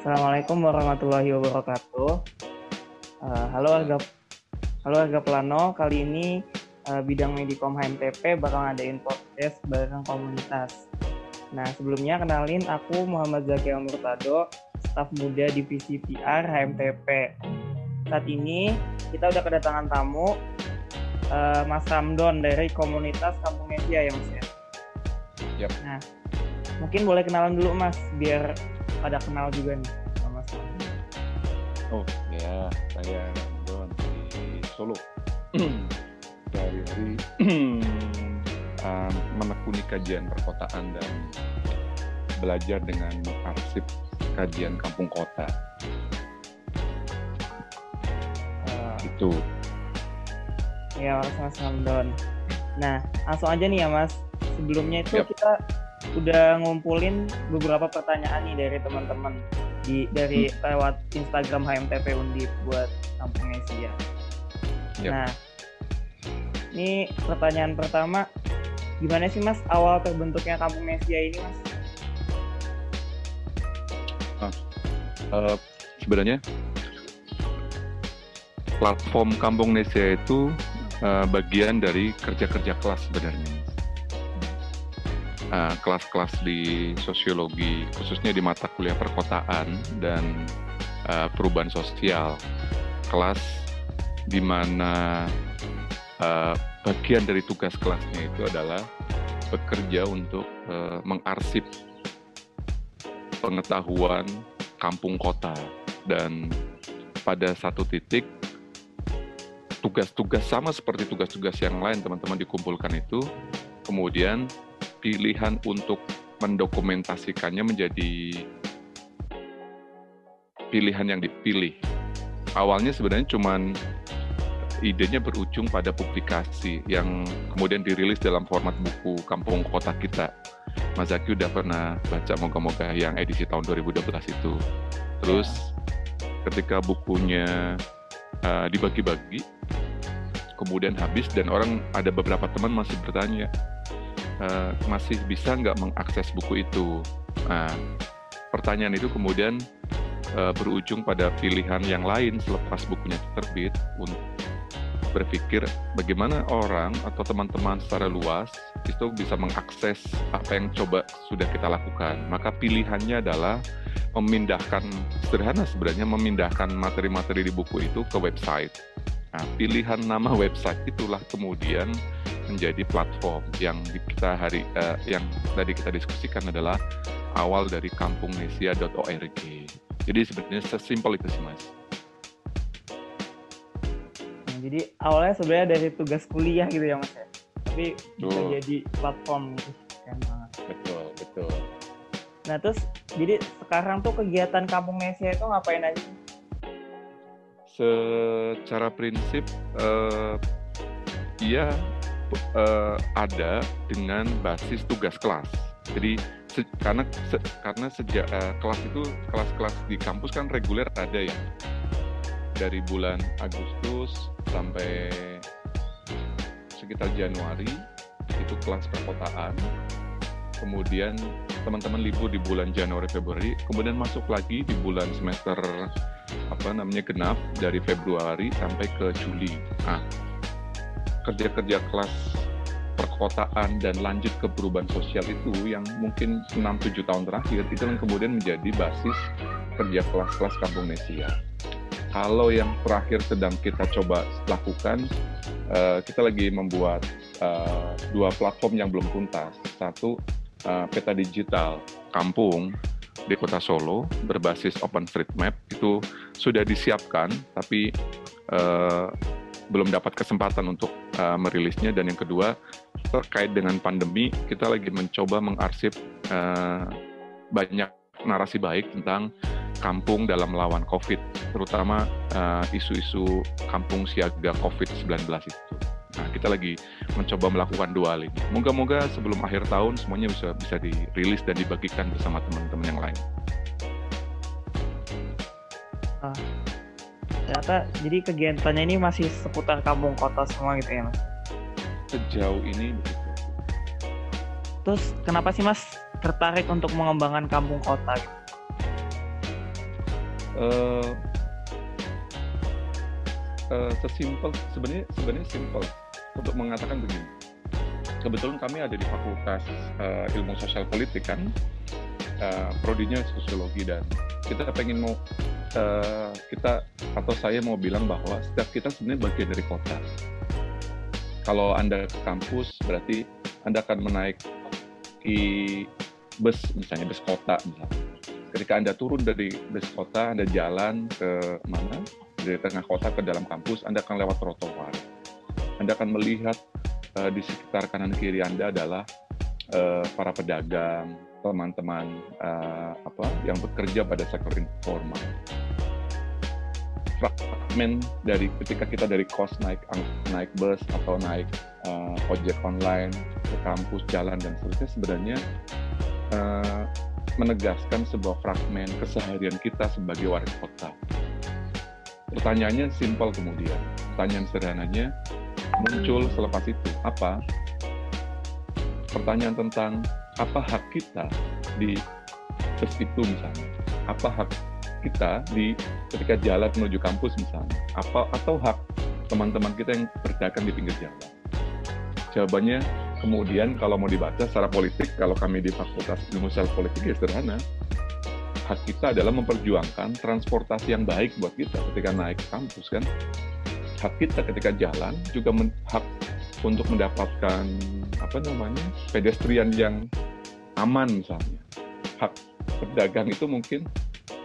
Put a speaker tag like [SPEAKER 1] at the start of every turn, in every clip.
[SPEAKER 1] Assalamualaikum warahmatullahi wabarakatuh. Uh, halo warga, halo warga Plano. Kali ini uh, bidang Medikom HMTP bakal ngadain podcast bareng komunitas. Nah sebelumnya kenalin aku Muhammad Zaki Murtado, staf muda divisi PR HMTP. Saat ini kita udah kedatangan tamu uh, Mas Ramdon dari komunitas Kampung Media ya Mas ya.
[SPEAKER 2] Yep.
[SPEAKER 1] Nah mungkin boleh kenalan dulu Mas biar pada kenal juga nih sama Mas.
[SPEAKER 2] Oh ya, saya Don di Solo. Dari hari um, menekuni kajian perkotaan dan belajar dengan arsip kajian kampung kota.
[SPEAKER 1] Uh,
[SPEAKER 2] Itu.
[SPEAKER 1] ya Mas Mas. Nah langsung aja nih ya Mas. Sebelumnya itu
[SPEAKER 2] Yap.
[SPEAKER 1] kita udah ngumpulin beberapa pertanyaan nih dari teman-teman di dari lewat Instagram HMTP Undip buat Kampung Asia.
[SPEAKER 2] Yap.
[SPEAKER 1] Nah, ini pertanyaan pertama, gimana sih Mas awal terbentuknya Kampung Asia ini Mas?
[SPEAKER 2] Eh, sebenarnya platform Kampung Nesia itu eh, bagian dari kerja-kerja kelas sebenarnya. Eh, kelas-kelas di sosiologi, khususnya di mata kuliah perkotaan dan eh, perubahan sosial. Kelas di mana eh, bagian dari tugas kelasnya itu adalah bekerja untuk eh, mengarsip pengetahuan kampung kota dan pada satu titik tugas-tugas sama seperti tugas-tugas yang lain teman-teman dikumpulkan itu kemudian pilihan untuk mendokumentasikannya menjadi pilihan yang dipilih awalnya sebenarnya cuman idenya berujung pada publikasi yang kemudian dirilis dalam format buku kampung kota kita Mas Zaki udah pernah baca moga-moga yang edisi tahun 2012 itu. Terus ketika bukunya uh, dibagi-bagi, kemudian habis dan orang ada beberapa teman masih bertanya, uh, masih bisa nggak mengakses buku itu? Nah, pertanyaan itu kemudian uh, berujung pada pilihan yang lain selepas bukunya terbit untuk berpikir bagaimana orang atau teman-teman secara luas itu bisa mengakses apa yang coba sudah kita lakukan. Maka pilihannya adalah memindahkan sederhana sebenarnya memindahkan materi-materi di buku itu ke website. Nah, pilihan nama website itulah kemudian menjadi platform yang kita hari eh, yang tadi kita diskusikan adalah awal dari kampungnesia.org. Jadi sebenarnya sesimpel itu sih mas.
[SPEAKER 1] Nah, jadi awalnya sebenarnya dari tugas kuliah gitu ya Mas ya. Tapi bisa
[SPEAKER 2] Betul.
[SPEAKER 1] jadi platform gitu. Banget.
[SPEAKER 2] Betul betul.
[SPEAKER 1] Nah terus jadi sekarang tuh kegiatan Kampung Asia itu ngapain aja?
[SPEAKER 2] secara prinsip eh, ia eh, ada dengan basis tugas kelas. Jadi se- karena se- karena sejak eh, kelas itu kelas-kelas di kampus kan reguler ada ya dari bulan Agustus sampai sekitar Januari itu kelas perkotaan. Kemudian teman-teman libur di bulan Januari Februari, kemudian masuk lagi di bulan semester apa namanya genap dari Februari sampai ke Juli. Nah, kerja-kerja kelas perkotaan dan lanjut ke perubahan sosial itu yang mungkin 6-7 tahun terakhir itu yang kemudian menjadi basis kerja kelas-kelas Kampung Nesia. Kalau yang terakhir sedang kita coba lakukan, eh, kita lagi membuat eh, dua platform yang belum tuntas. Satu, eh, peta digital kampung di kota Solo berbasis OpenStreetMap itu sudah disiapkan, tapi belum dapat kesempatan untuk eh, merilisnya. Dan yang kedua, terkait dengan pandemi, kita lagi mencoba mengarsip eh, banyak narasi baik tentang kampung dalam melawan COVID, terutama eh, isu-isu kampung siaga COVID-19 itu. Nah, kita lagi mencoba melakukan dua hal ini. Moga-moga sebelum akhir tahun semuanya bisa bisa dirilis dan dibagikan bersama teman-teman yang lain.
[SPEAKER 1] Ternyata jadi kegiatannya ini masih seputar kampung kota semua gitu ya Mas.
[SPEAKER 2] Sejauh ini begitu.
[SPEAKER 1] Terus kenapa sih Mas tertarik untuk mengembangkan kampung kota? Gitu?
[SPEAKER 2] uh, uh, sesimpel sebenarnya sebenarnya simpel untuk mengatakan begini. Kebetulan kami ada di Fakultas uh, Ilmu Sosial Politik kan, uh, prodinya sosiologi dan kita pengen mau uh, kita atau saya mau bilang bahwa setiap kita sebenarnya bagian dari kota. Kalau anda ke kampus berarti anda akan menaiki bus misalnya bus kota misalnya. Ketika anda turun dari bus kota, anda jalan ke mana? Dari tengah kota ke dalam kampus, anda akan lewat trotoar anda akan melihat uh, di sekitar kanan kiri Anda adalah uh, para pedagang, teman-teman uh, apa yang bekerja pada sektor informal. Fragmen dari ketika kita dari kos naik naik bus atau naik uh, ojek online ke kampus, jalan dan seterusnya sebenarnya uh, menegaskan sebuah fragmen keseharian kita sebagai warga kota. Pertanyaannya simpel kemudian. Pertanyaan sederhananya, muncul selepas itu apa pertanyaan tentang apa hak kita di bus itu misalnya apa hak kita di ketika jalan menuju kampus misalnya apa atau hak teman-teman kita yang berdagang di pinggir jalan? Jawabannya kemudian kalau mau dibaca secara politik kalau kami di Fakultas Ilmu Sosial Politik ya sederhana hak kita adalah memperjuangkan transportasi yang baik buat kita ketika naik ke kampus kan? Hak kita ketika jalan juga men, hak untuk mendapatkan apa namanya pedestrian yang aman misalnya. Hak pedagang itu mungkin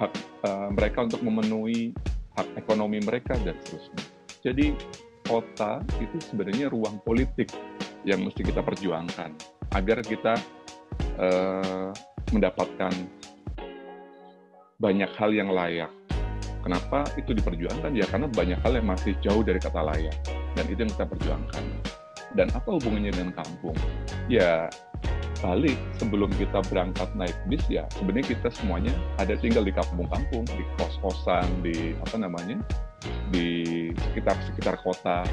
[SPEAKER 2] hak uh, mereka untuk memenuhi hak ekonomi mereka dan seterusnya jadi kota itu sebenarnya ruang politik yang mesti kita perjuangkan agar kita uh, mendapatkan banyak hal yang layak Kenapa itu diperjuangkan? Ya karena banyak hal yang masih jauh dari kata layak. Dan itu yang kita perjuangkan. Dan apa hubungannya dengan kampung? Ya balik sebelum kita berangkat naik bis ya sebenarnya kita semuanya ada tinggal di kampung-kampung, di kos-kosan, di apa namanya, di sekitar-sekitar kota,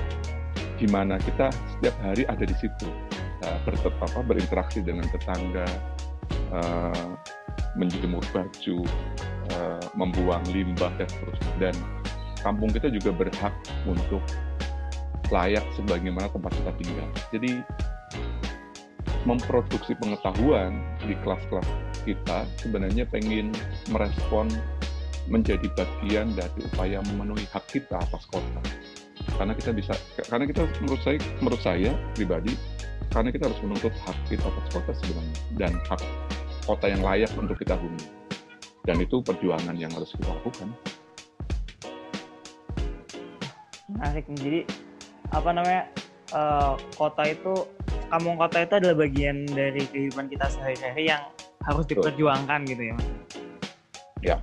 [SPEAKER 2] gimana kita setiap hari ada di situ, apa, berinteraksi dengan tetangga, uh, menjemur baju, uh, membuang limbah dan seterusnya. Dan kampung kita juga berhak untuk layak sebagaimana tempat kita tinggal. Jadi memproduksi pengetahuan di kelas-kelas kita sebenarnya pengen merespon menjadi bagian dari upaya memenuhi hak kita atas kota. Karena kita bisa, karena kita menurut saya, menurut saya pribadi, karena kita harus menuntut hak kita atas kota sebenarnya dan hak kota yang layak untuk kita huni dan itu perjuangan yang harus kita lakukan.
[SPEAKER 1] Menarik. Jadi apa namanya uh, kota itu kampung kota itu adalah bagian dari kehidupan kita sehari-hari yang harus diperjuangkan gitu ya mas.
[SPEAKER 2] Ya.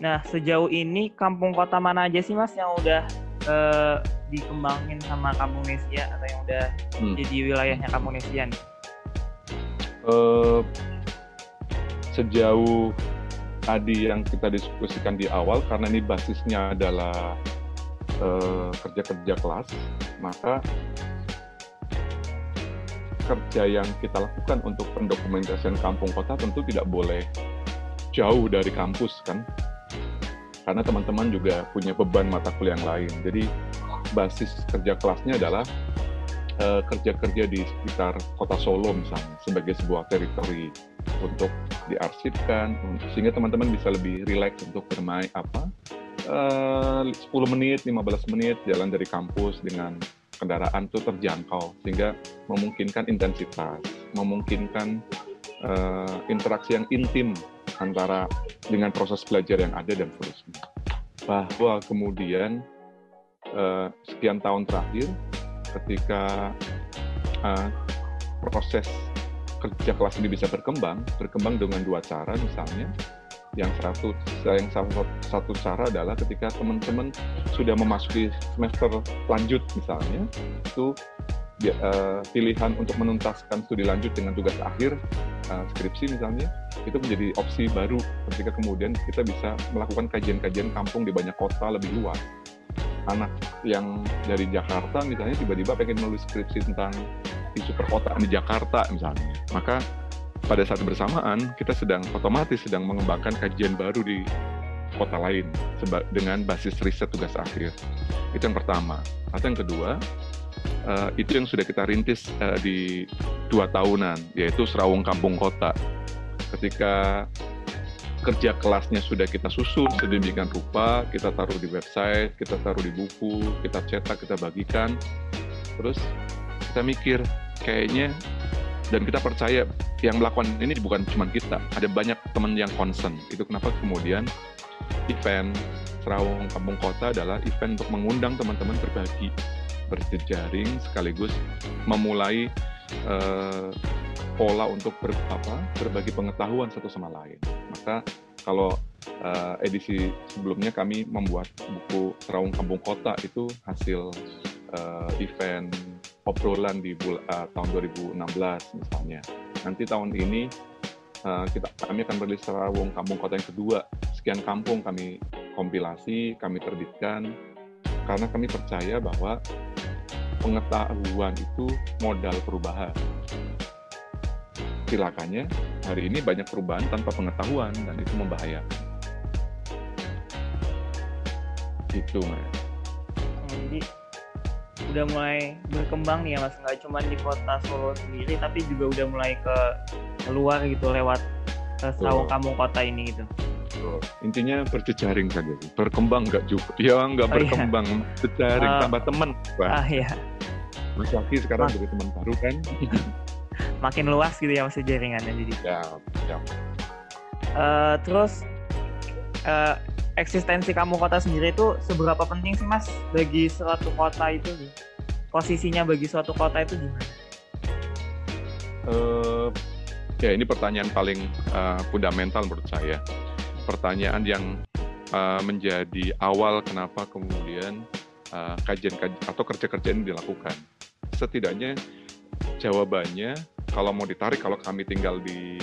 [SPEAKER 1] Nah sejauh ini kampung kota mana aja sih mas yang udah uh, dikembangin sama kampung Nesia atau yang udah hmm. jadi wilayahnya kampung Nesia nih?
[SPEAKER 2] Uh, sejauh tadi yang kita diskusikan di awal karena ini basisnya adalah uh, kerja-kerja kelas maka kerja yang kita lakukan untuk pendokumentasian kampung kota tentu tidak boleh jauh dari kampus kan? Karena teman-teman juga punya beban mata kuliah yang lain. Jadi basis kerja kelasnya adalah uh, kerja-kerja di sekitar kota Solo misalnya sebagai sebuah teritori untuk diarsipkan sehingga teman-teman bisa lebih rileks untuk bermain apa uh, 10 menit 15 menit jalan dari kampus dengan kendaraan itu terjangkau sehingga memungkinkan intensitas memungkinkan uh, interaksi yang intim antara dengan proses belajar yang ada dan seterusnya bahwa kemudian uh, sekian tahun terakhir ketika uh, proses kerja kelas ini bisa berkembang, berkembang dengan dua cara misalnya. Yang satu, yang satu, cara adalah ketika teman-teman sudah memasuki semester lanjut misalnya, itu uh, pilihan untuk menuntaskan studi lanjut dengan tugas akhir uh, skripsi misalnya itu menjadi opsi baru ketika kemudian kita bisa melakukan kajian-kajian kampung di banyak kota lebih luas. Anak yang dari Jakarta misalnya tiba-tiba pengen menulis skripsi tentang isu perkotaan di Jakarta misalnya, maka pada saat bersamaan kita sedang otomatis sedang mengembangkan kajian baru di kota lain dengan basis riset tugas akhir. Itu yang pertama. Atau yang kedua, uh, itu yang sudah kita rintis uh, di dua tahunan, yaitu Serawung Kampung Kota. Ketika kerja kelasnya sudah kita susun sedemikian rupa, kita taruh di website, kita taruh di buku, kita cetak, kita bagikan, terus kita mikir kayaknya dan kita percaya yang melakukan ini bukan cuma kita, ada banyak teman yang concern. Itu kenapa kemudian event Serawung Kampung Kota adalah event untuk mengundang teman-teman berbagi, berjejaring sekaligus memulai uh, pola untuk ber, apa, berbagi pengetahuan satu sama lain. Maka kalau uh, edisi sebelumnya kami membuat buku Serawung Kampung Kota itu hasil uh, event obrolan di uh, tahun 2016 misalnya. Nanti tahun ini uh, kita kami akan berilis Sarawung Kampung Kota yang kedua. Sekian kampung kami kompilasi, kami terbitkan karena kami percaya bahwa pengetahuan itu modal perubahan. Silakannya hari ini banyak perubahan tanpa pengetahuan dan itu membahayakan. Itu, Mas.
[SPEAKER 1] Jadi udah mulai berkembang nih ya mas. Nggak cuma di kota Solo sendiri tapi juga udah mulai ke luar gitu lewat uh, Sarawak Kampung Kota ini gitu.
[SPEAKER 2] Intinya berjejaring saja berkembang nggak juga. Ya nggak oh, iya. berkembang. Iya. berjejaring uh, tambah teman.
[SPEAKER 1] Ah iya.
[SPEAKER 2] Mas Yaki sekarang jadi teman baru kan?
[SPEAKER 1] Makin luas gitu ya mas jaringannya jadi.
[SPEAKER 2] Ya, ya.
[SPEAKER 1] Uh, terus uh, eksistensi kamu kota sendiri itu seberapa penting sih mas bagi suatu kota itu? Posisinya bagi suatu kota itu gimana?
[SPEAKER 2] Uh, ya ini pertanyaan paling uh, fundamental menurut saya. Pertanyaan yang uh, menjadi awal kenapa kemudian uh, kajian, kajian atau kerja-kerja ini dilakukan. Setidaknya jawabannya kalau mau ditarik kalau kami tinggal di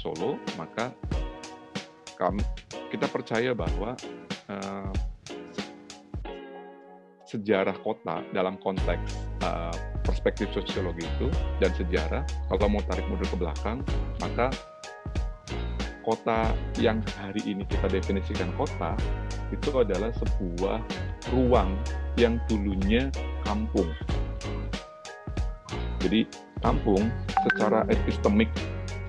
[SPEAKER 2] Solo maka kami kita percaya bahwa uh, sejarah kota dalam konteks uh, perspektif sosiologi itu dan sejarah kalau mau tarik mundur ke belakang maka kota yang hari ini kita definisikan kota itu adalah sebuah ruang yang dulunya kampung. Jadi kampung secara epistemik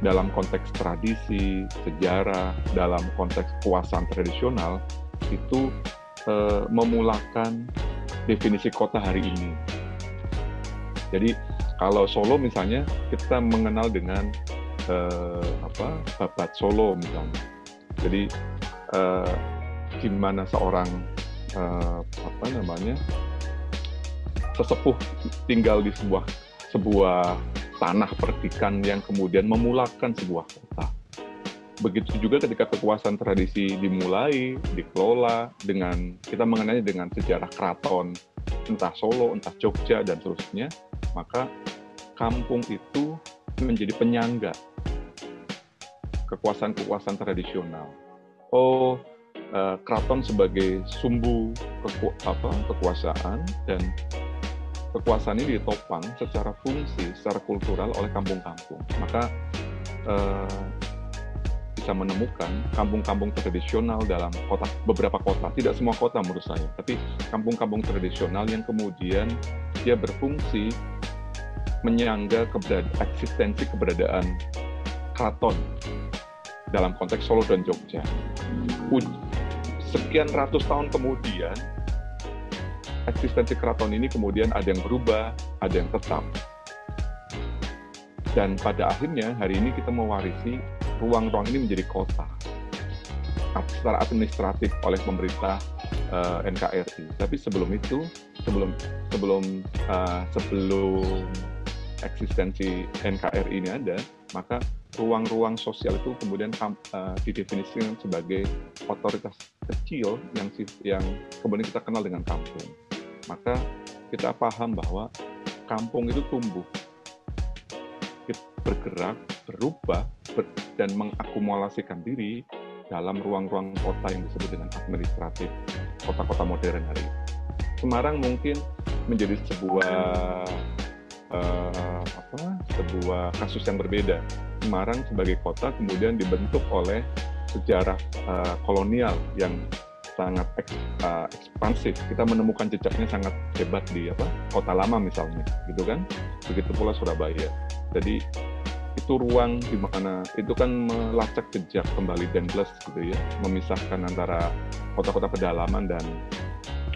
[SPEAKER 2] dalam konteks tradisi, sejarah, dalam konteks kekuasaan tradisional itu e, memulakan definisi kota hari ini. Jadi kalau Solo misalnya kita mengenal dengan e, apa babat Solo misalnya. Jadi e, gimana seorang e, apa namanya sesepuh tinggal di sebuah sebuah tanah perdikan yang kemudian memulakan sebuah kota. Begitu juga ketika kekuasaan tradisi dimulai, dikelola dengan kita mengenai dengan sejarah keraton, entah Solo, entah Jogja dan seterusnya, maka kampung itu menjadi penyangga kekuasaan-kekuasaan tradisional. Oh, eh, keraton sebagai sumbu keku, apa, kekuasaan dan kekuasaan ini ditopang secara fungsi, secara kultural oleh kampung-kampung. Maka eh, bisa menemukan kampung-kampung tradisional dalam kota beberapa kota, tidak semua kota menurut saya, tapi kampung-kampung tradisional yang kemudian dia berfungsi menyangga keberada eksistensi keberadaan keraton dalam konteks Solo dan Jogja. Sekian ratus tahun kemudian, eksistensi keraton ini kemudian ada yang berubah, ada yang tetap. Dan pada akhirnya hari ini kita mewarisi ruang-ruang ini menjadi kota secara administratif oleh pemerintah uh, eh, NKRI. Tapi sebelum itu, sebelum sebelum uh, sebelum eksistensi NKRI ini ada, maka ruang-ruang sosial itu kemudian uh, didefinisikan sebagai otoritas kecil yang yang kemudian kita kenal dengan kampung maka kita paham bahwa kampung itu tumbuh, bergerak, berubah, ber, dan mengakumulasikan diri dalam ruang-ruang kota yang disebut dengan administratif kota-kota modern hari ini. Semarang mungkin menjadi sebuah uh, apa sebuah kasus yang berbeda. Semarang sebagai kota kemudian dibentuk oleh sejarah uh, kolonial yang sangat eks, uh, ekspansif. Kita menemukan jejaknya sangat hebat di apa kota lama misalnya, gitu kan? Begitu pula Surabaya. Jadi itu ruang di mana itu kan melacak jejak kembali Denbles gitu ya, memisahkan antara kota-kota pedalaman dan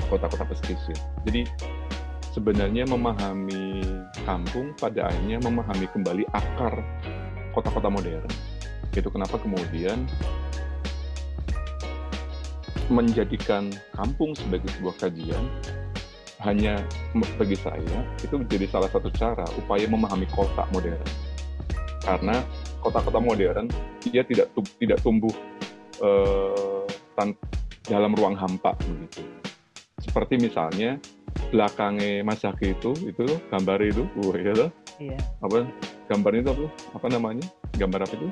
[SPEAKER 2] kota-kota pesisir. Jadi sebenarnya memahami kampung pada akhirnya memahami kembali akar kota-kota modern. Itu kenapa kemudian menjadikan kampung sebagai sebuah kajian hanya bagi saya itu menjadi salah satu cara upaya memahami kota modern. Karena kota-kota modern dia tidak tidak tumbuh uh, dalam ruang hampa begitu. Seperti misalnya belakangnya Mas Zaki itu itu gambar itu uh, ya iya. apa? Gambar itu apa? Apa namanya? Gambar apa itu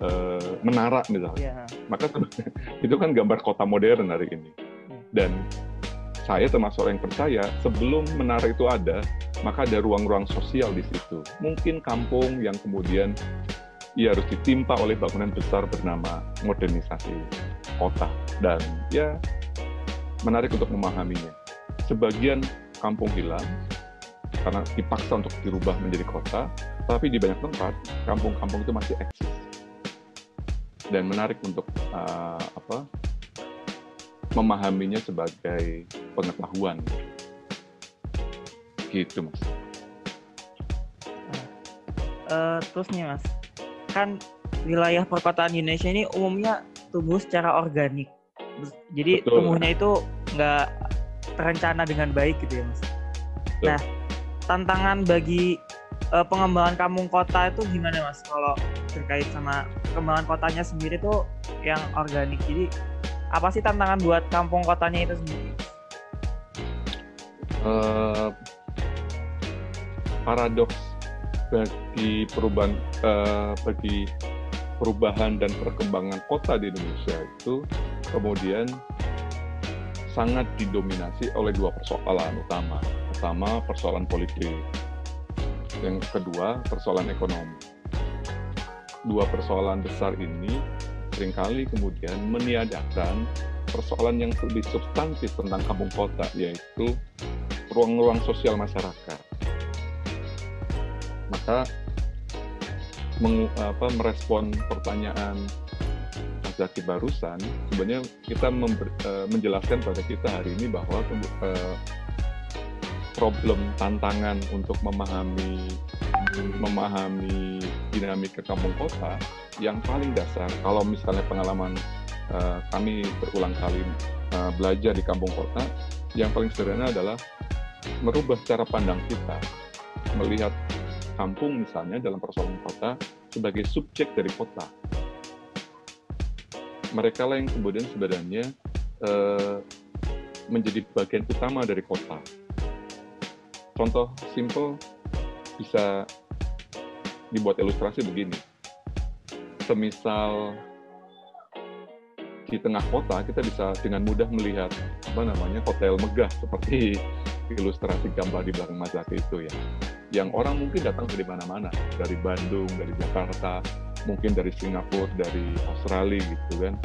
[SPEAKER 2] uh, menara misalnya. Iya. maka itu kan gambar kota modern hari ini. Iya. dan saya termasuk orang yang percaya sebelum menara itu ada maka ada ruang-ruang sosial di situ. Mungkin kampung yang kemudian ia harus ditimpa oleh bangunan besar bernama modernisasi kota. Dan ya menarik untuk memahaminya. Sebagian kampung hilang karena dipaksa untuk dirubah menjadi kota tapi di banyak tempat kampung-kampung itu masih eksis dan menarik untuk uh, apa memahaminya sebagai pengetahuan. Gitu, Mas.
[SPEAKER 1] Uh, terus nih, Mas, kan wilayah perkotaan Indonesia ini umumnya tumbuh secara organik. Jadi Betul. tumbuhnya itu nggak terencana dengan baik gitu ya, Mas. Betul. Nah, tantangan bagi uh, pengembangan kampung kota itu gimana, Mas? Kalau terkait sama perkembangan kotanya sendiri tuh yang organik. Jadi apa sih tantangan buat kampung kotanya itu sendiri? Uh,
[SPEAKER 2] paradoks bagi perubahan uh, bagi perubahan dan perkembangan kota di Indonesia itu kemudian sangat didominasi oleh dua persoalan utama. Pertama, persoalan politik. Yang kedua, persoalan ekonomi. Dua persoalan besar ini sering kali kemudian meniadakan persoalan yang lebih substantif tentang kampung kota, yaitu ruang-ruang sosial masyarakat. Maka meng, apa, merespon pertanyaan Mas Zaki barusan, sebenarnya kita member, uh, menjelaskan pada kita hari ini bahwa uh, problem tantangan untuk memahami memahami dinamika kampung kota yang paling dasar kalau misalnya pengalaman uh, kami berulang kali uh, belajar di kampung kota yang paling sederhana adalah merubah cara pandang kita melihat kampung misalnya dalam persoalan kota sebagai subjek dari kota. Mereka lah yang kemudian sebenarnya uh, menjadi bagian utama dari kota. Contoh simple bisa dibuat ilustrasi begini. Semisal di tengah kota kita bisa dengan mudah melihat apa namanya hotel megah seperti ilustrasi gambar di belakang Mas itu ya. Yang orang mungkin datang dari mana-mana, dari Bandung, dari Jakarta, mungkin dari Singapura, dari Australia gitu kan.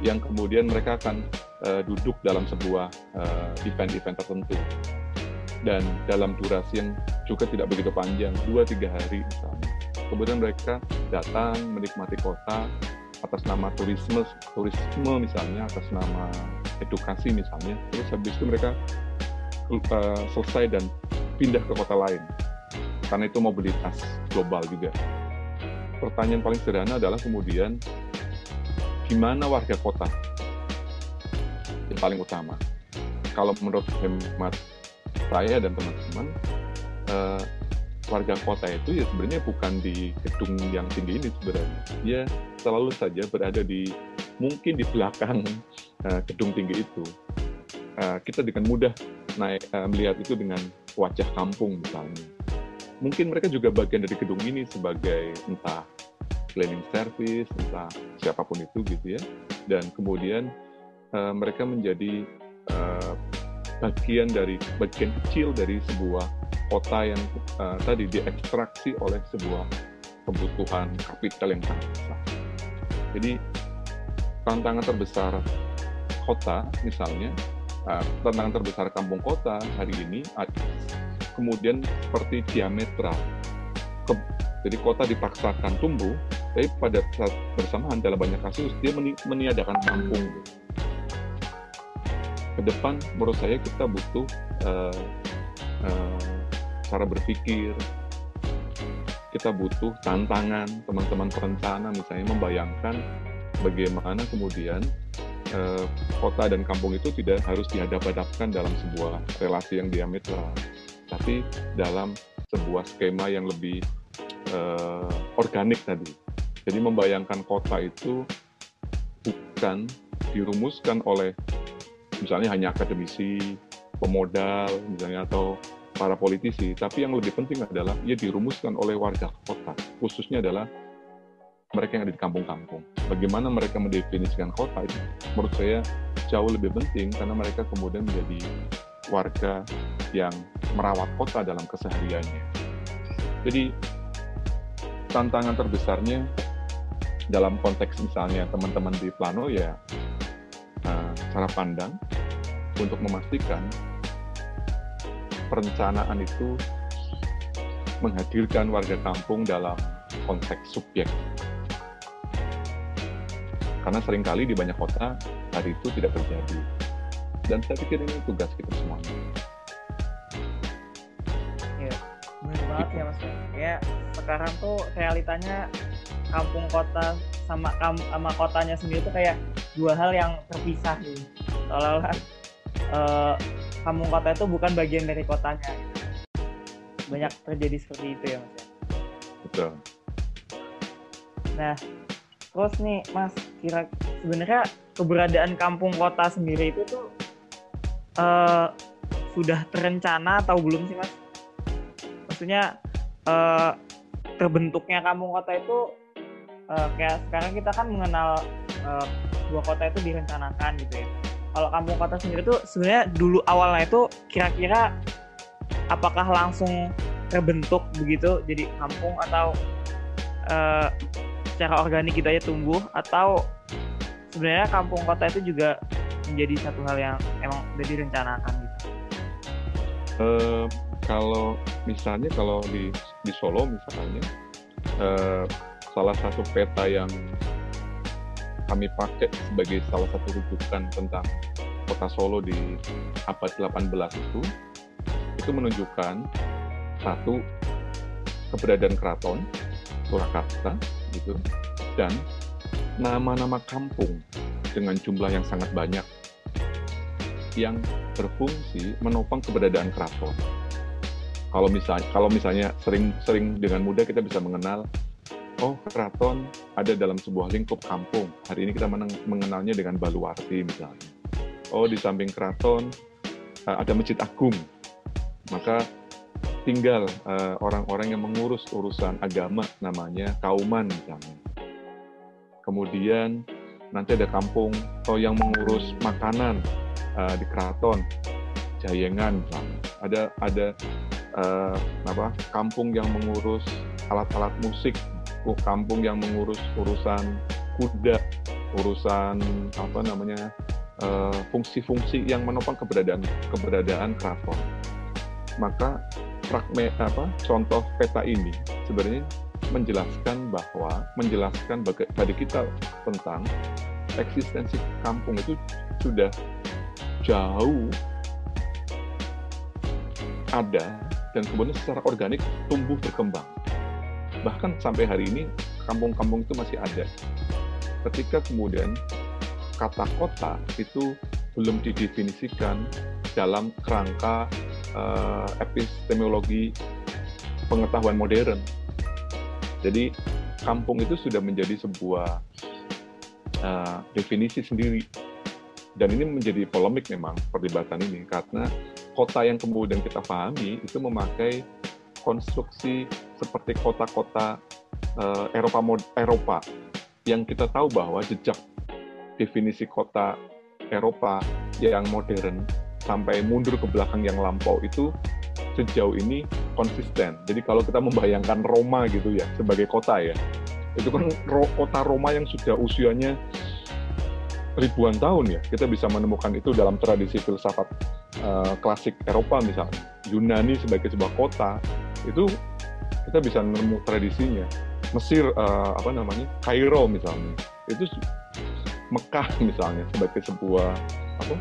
[SPEAKER 2] Yang kemudian mereka akan uh, duduk dalam sebuah eh, event-event uh, tertentu dan dalam durasi yang juga tidak begitu panjang, 2-3 hari misalnya. Kemudian mereka datang menikmati kota atas nama turisme, turisme misalnya, atas nama edukasi misalnya, terus habis itu mereka uh, selesai dan pindah ke kota lain. Karena itu mobilitas global juga. Pertanyaan paling sederhana adalah kemudian, gimana warga kota? Yang paling utama. Kalau menurut hemat saya dan teman-teman uh, warga kota itu ya sebenarnya bukan di gedung yang tinggi ini sebenarnya. Dia selalu saja berada di mungkin di belakang uh, gedung tinggi itu. Uh, kita dengan mudah naik uh, melihat itu dengan wajah kampung misalnya. Mungkin mereka juga bagian dari gedung ini sebagai entah cleaning service entah siapa pun itu gitu ya. Dan kemudian uh, mereka menjadi uh, bagian dari bagian kecil dari sebuah kota yang uh, tadi diekstraksi oleh sebuah kebutuhan kapital yang sangat besar. Jadi tantangan terbesar kota misalnya uh, tantangan terbesar kampung kota hari ini kemudian seperti diametral Ke, jadi kota dipaksakan tumbuh tapi pada saat bersamaan dalam banyak kasus dia meniadakan kampung ke depan menurut saya kita butuh uh, uh, cara berpikir kita butuh tantangan teman-teman perencana misalnya membayangkan bagaimana kemudian eh, kota dan kampung itu tidak harus dihadap-hadapkan dalam sebuah relasi yang diametral, tapi dalam sebuah skema yang lebih eh, organik tadi. Jadi membayangkan kota itu bukan dirumuskan oleh misalnya hanya akademisi, pemodal, misalnya atau para politisi, tapi yang lebih penting adalah ia dirumuskan oleh warga kota, khususnya adalah mereka yang ada di kampung-kampung. Bagaimana mereka mendefinisikan kota itu menurut saya jauh lebih penting karena mereka kemudian menjadi warga yang merawat kota dalam kesehariannya. Jadi tantangan terbesarnya dalam konteks misalnya teman-teman di Plano ya cara pandang untuk memastikan perencanaan itu menghadirkan warga kampung dalam konteks subjek. Karena sering kali di banyak kota hari itu tidak terjadi. Dan saya pikir ini tugas kita semuanya.
[SPEAKER 1] Iya, benar banget ya mas. Ya sekarang tuh realitanya kampung kota sama sama kotanya sendiri tuh kayak dua hal yang terpisah gitu. Seolah-olah uh, kampung kota itu bukan bagian dari kotanya. Banyak terjadi seperti itu ya mas.
[SPEAKER 2] Betul.
[SPEAKER 1] Nah, terus nih mas, kira sebenarnya keberadaan kampung kota sendiri itu tuh uh, sudah terencana atau belum sih mas? Maksudnya uh, terbentuknya kampung kota itu uh, kayak sekarang kita kan mengenal uh, dua kota itu direncanakan gitu ya. Kalau kampung kota sendiri tuh sebenarnya dulu awalnya itu kira-kira apakah langsung terbentuk begitu? Jadi kampung atau uh, secara organik gitu aja tumbuh? Atau sebenarnya kampung kota itu juga menjadi satu hal yang emang udah direncanakan gitu.
[SPEAKER 2] Uh, kalau misalnya kalau di di Solo misalnya uh, salah satu peta yang kami pakai sebagai salah satu rujukan tentang kota Solo di abad 18 itu itu menunjukkan satu keberadaan keraton Surakarta gitu dan nama-nama kampung dengan jumlah yang sangat banyak yang berfungsi menopang keberadaan keraton. Kalau misalnya kalau misalnya sering sering dengan mudah kita bisa mengenal oh keraton ada dalam sebuah lingkup kampung. Hari ini kita mengenalnya dengan Baluarti misalnya. Oh di samping keraton uh, ada masjid agung. Maka tinggal eh, orang-orang yang mengurus urusan agama namanya kauman misalnya. Kemudian nanti ada kampung atau oh, yang mengurus makanan uh, di keraton Jayengan misalnya. Ada ada apa kampung yang mengurus alat-alat musik kampung yang mengurus urusan kuda, urusan apa namanya eh, fungsi-fungsi yang menopang keberadaan keberadaan keraton. Maka fragmen apa contoh peta ini sebenarnya menjelaskan bahwa menjelaskan bagi kita tentang eksistensi kampung itu sudah jauh ada dan kemudian secara organik tumbuh berkembang bahkan sampai hari ini kampung-kampung itu masih ada. Ketika kemudian kata kota itu belum didefinisikan dalam kerangka uh, epistemologi pengetahuan modern. Jadi kampung itu sudah menjadi sebuah uh, definisi sendiri. Dan ini menjadi polemik memang perdebatan ini karena kota yang kemudian kita pahami itu memakai konstruksi seperti kota-kota uh, Eropa Eropa yang kita tahu bahwa jejak definisi kota Eropa yang modern sampai mundur ke belakang yang lampau itu sejauh ini konsisten. Jadi kalau kita membayangkan Roma gitu ya sebagai kota ya, itu kan kota Roma yang sudah usianya ribuan tahun ya kita bisa menemukan itu dalam tradisi filsafat uh, klasik Eropa misalnya Yunani sebagai sebuah kota itu kita bisa menemu tradisinya. Mesir uh, apa namanya? Kairo misalnya. Itu Mekah misalnya sebagai sebuah apa?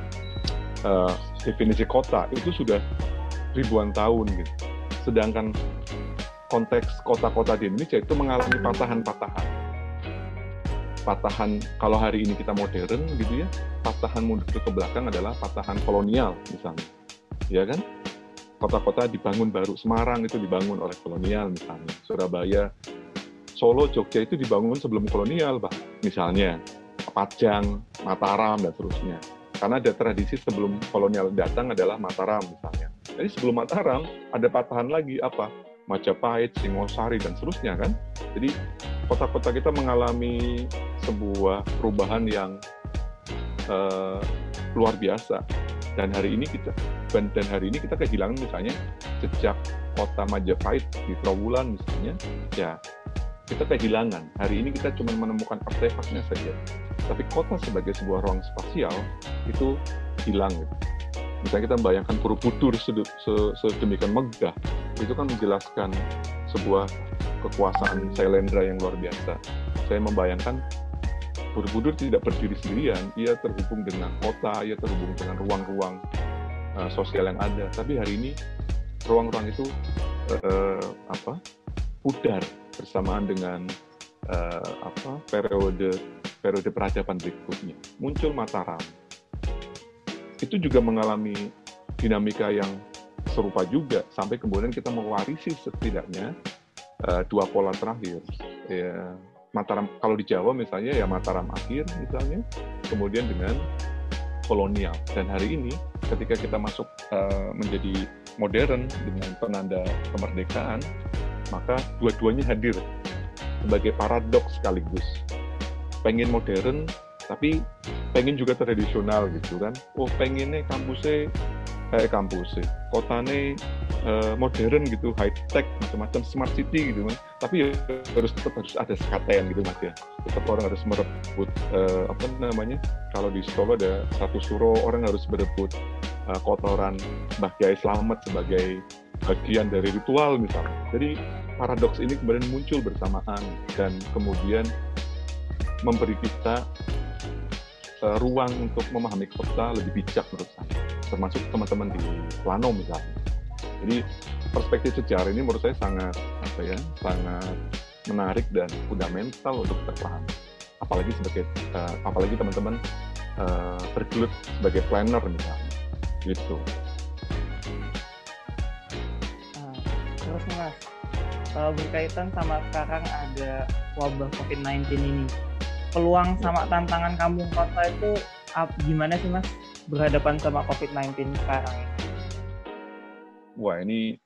[SPEAKER 2] Uh, definisi kota. Itu sudah ribuan tahun gitu. Sedangkan konteks kota-kota di Indonesia itu mengalami patahan-patahan. Patahan kalau hari ini kita modern gitu ya patahan mundur ke belakang adalah patahan kolonial misalnya. Ya kan kota-kota dibangun baru. Semarang itu dibangun oleh kolonial misalnya. Surabaya Solo Jogja itu dibangun sebelum kolonial pak misalnya. Pajang Mataram dan seterusnya. Karena ada tradisi sebelum kolonial datang adalah Mataram misalnya. Jadi sebelum Mataram ada patahan lagi apa? Majapahit, Singosari, dan seterusnya kan. Jadi kota-kota kita mengalami sebuah perubahan yang uh, luar biasa. Dan hari ini kita dan hari ini kita kehilangan misalnya sejak kota Majapahit di Trawulan misalnya, ya kita kehilangan. Hari ini kita cuma menemukan artefaknya saja. Tapi kota sebagai sebuah ruang spasial itu hilang. Gitu. Misalnya kita membayangkan Borobudur sedemikian megah, itu kan menjelaskan sebuah kekuasaan Sailendra yang luar biasa. Saya membayangkan Borobudur tidak berdiri sendirian, ia terhubung dengan kota, ia terhubung dengan ruang-ruang uh, sosial yang ada. Tapi hari ini ruang-ruang itu uh, apa pudar bersamaan dengan uh, apa periode periode peradaban berikutnya. Muncul Mataram. Itu juga mengalami dinamika yang serupa juga sampai kemudian kita mewarisi setidaknya uh, dua pola terakhir. Ya, Mataram kalau di Jawa misalnya ya Mataram akhir misalnya, kemudian dengan kolonial. Dan hari ini ketika kita masuk uh, menjadi modern dengan penanda kemerdekaan, maka dua-duanya hadir sebagai paradoks sekaligus. Pengen modern, tapi pengen juga tradisional gitu kan. Oh pengennya kampusnya kayak kampus sih. Kotane uh, modern gitu high tech macam-macam smart city gitu kan tapi ya harus tetap harus ada sekaten gitu mas ya. Tetap orang harus merebut uh, apa namanya kalau di Solo ada satu suro orang harus berebut uh, kotoran Mbah Kiai sebagai bagian dari ritual misalnya. Jadi paradoks ini kemudian muncul bersamaan dan kemudian memberi kita uh, ruang untuk memahami kota lebih bijak menurut saya termasuk teman-teman di Plano misalnya. Jadi perspektif sejarah ini menurut saya sangat apa ya, sangat menarik dan fundamental untuk kita pahami. Apalagi sebagai uh, apalagi teman-teman uh, bergelut sebagai planner misalnya, gitu.
[SPEAKER 1] Terus mas, berkaitan sama sekarang ada wabah COVID-19 ini, peluang sama tantangan kampung kota itu gimana sih mas? berhadapan sama COVID-19 sekarang?
[SPEAKER 2] Wah ini